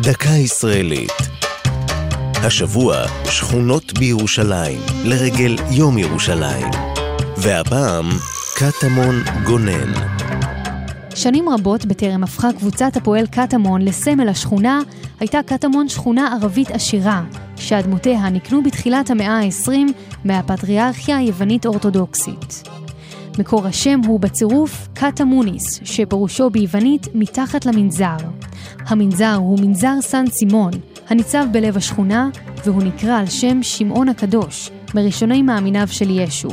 דקה ישראלית. השבוע, שכונות בירושלים, לרגל יום ירושלים. והפעם, קטמון גונן. שנים רבות בטרם הפכה קבוצת הפועל קטמון לסמל השכונה, הייתה קטמון שכונה ערבית עשירה, שאדמותיה נקנו בתחילת המאה ה-20 מהפטריארכיה היוונית-אורתודוקסית. מקור השם הוא בצירוף קטמוניס, שפירושו ביוונית מתחת למנזר. המנזר הוא מנזר סן סימון, הניצב בלב השכונה, והוא נקרא על שם שמעון הקדוש, מראשוני מאמיניו של ישו.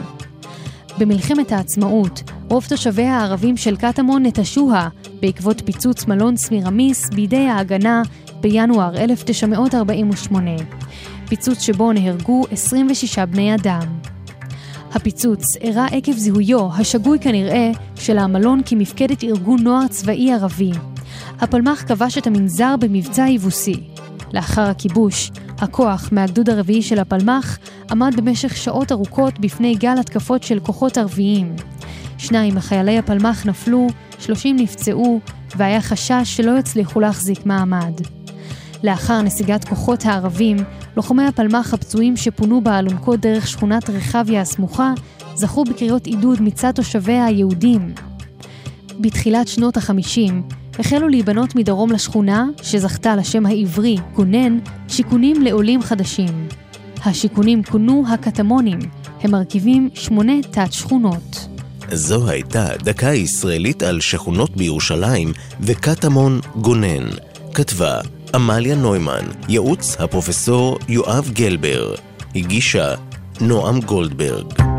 במלחמת העצמאות, רוב תושביה הערבים של קטמון נטשוה בעקבות פיצוץ מלון סמירמיס בידי ההגנה בינואר 1948. פיצוץ שבו נהרגו 26 בני אדם. הפיצוץ אירע עקב זיהויו, השגוי כנראה, של המלון כמפקדת ארגון נוער צבאי ערבי. הפלמ"ח כבש את המנזר במבצע יבוסי. לאחר הכיבוש, הכוח מהגדוד הרביעי של הפלמ"ח עמד במשך שעות ארוכות בפני גל התקפות של כוחות ערביים. שניים מחיילי הפלמ"ח נפלו, שלושים נפצעו, והיה חשש שלא יצליחו להחזיק מעמד. לאחר נסיגת כוחות הערבים, לוחמי הפלמ"ח הפצועים שפונו באלונקות דרך שכונת רחביה הסמוכה, זכו בקריאות עידוד מצד תושביה היהודים. בתחילת שנות החמישים, החלו להיבנות מדרום לשכונה, שזכתה לשם העברי, גונן, שיכונים לעולים חדשים. השיכונים כונו הקטמונים, הם מרכיבים שמונה תת-שכונות. זו הייתה דקה ישראלית על שכונות בירושלים וקטמון גונן. כתבה עמליה נוימן, ייעוץ הפרופסור יואב גלבר, הגישה נועם גולדברג.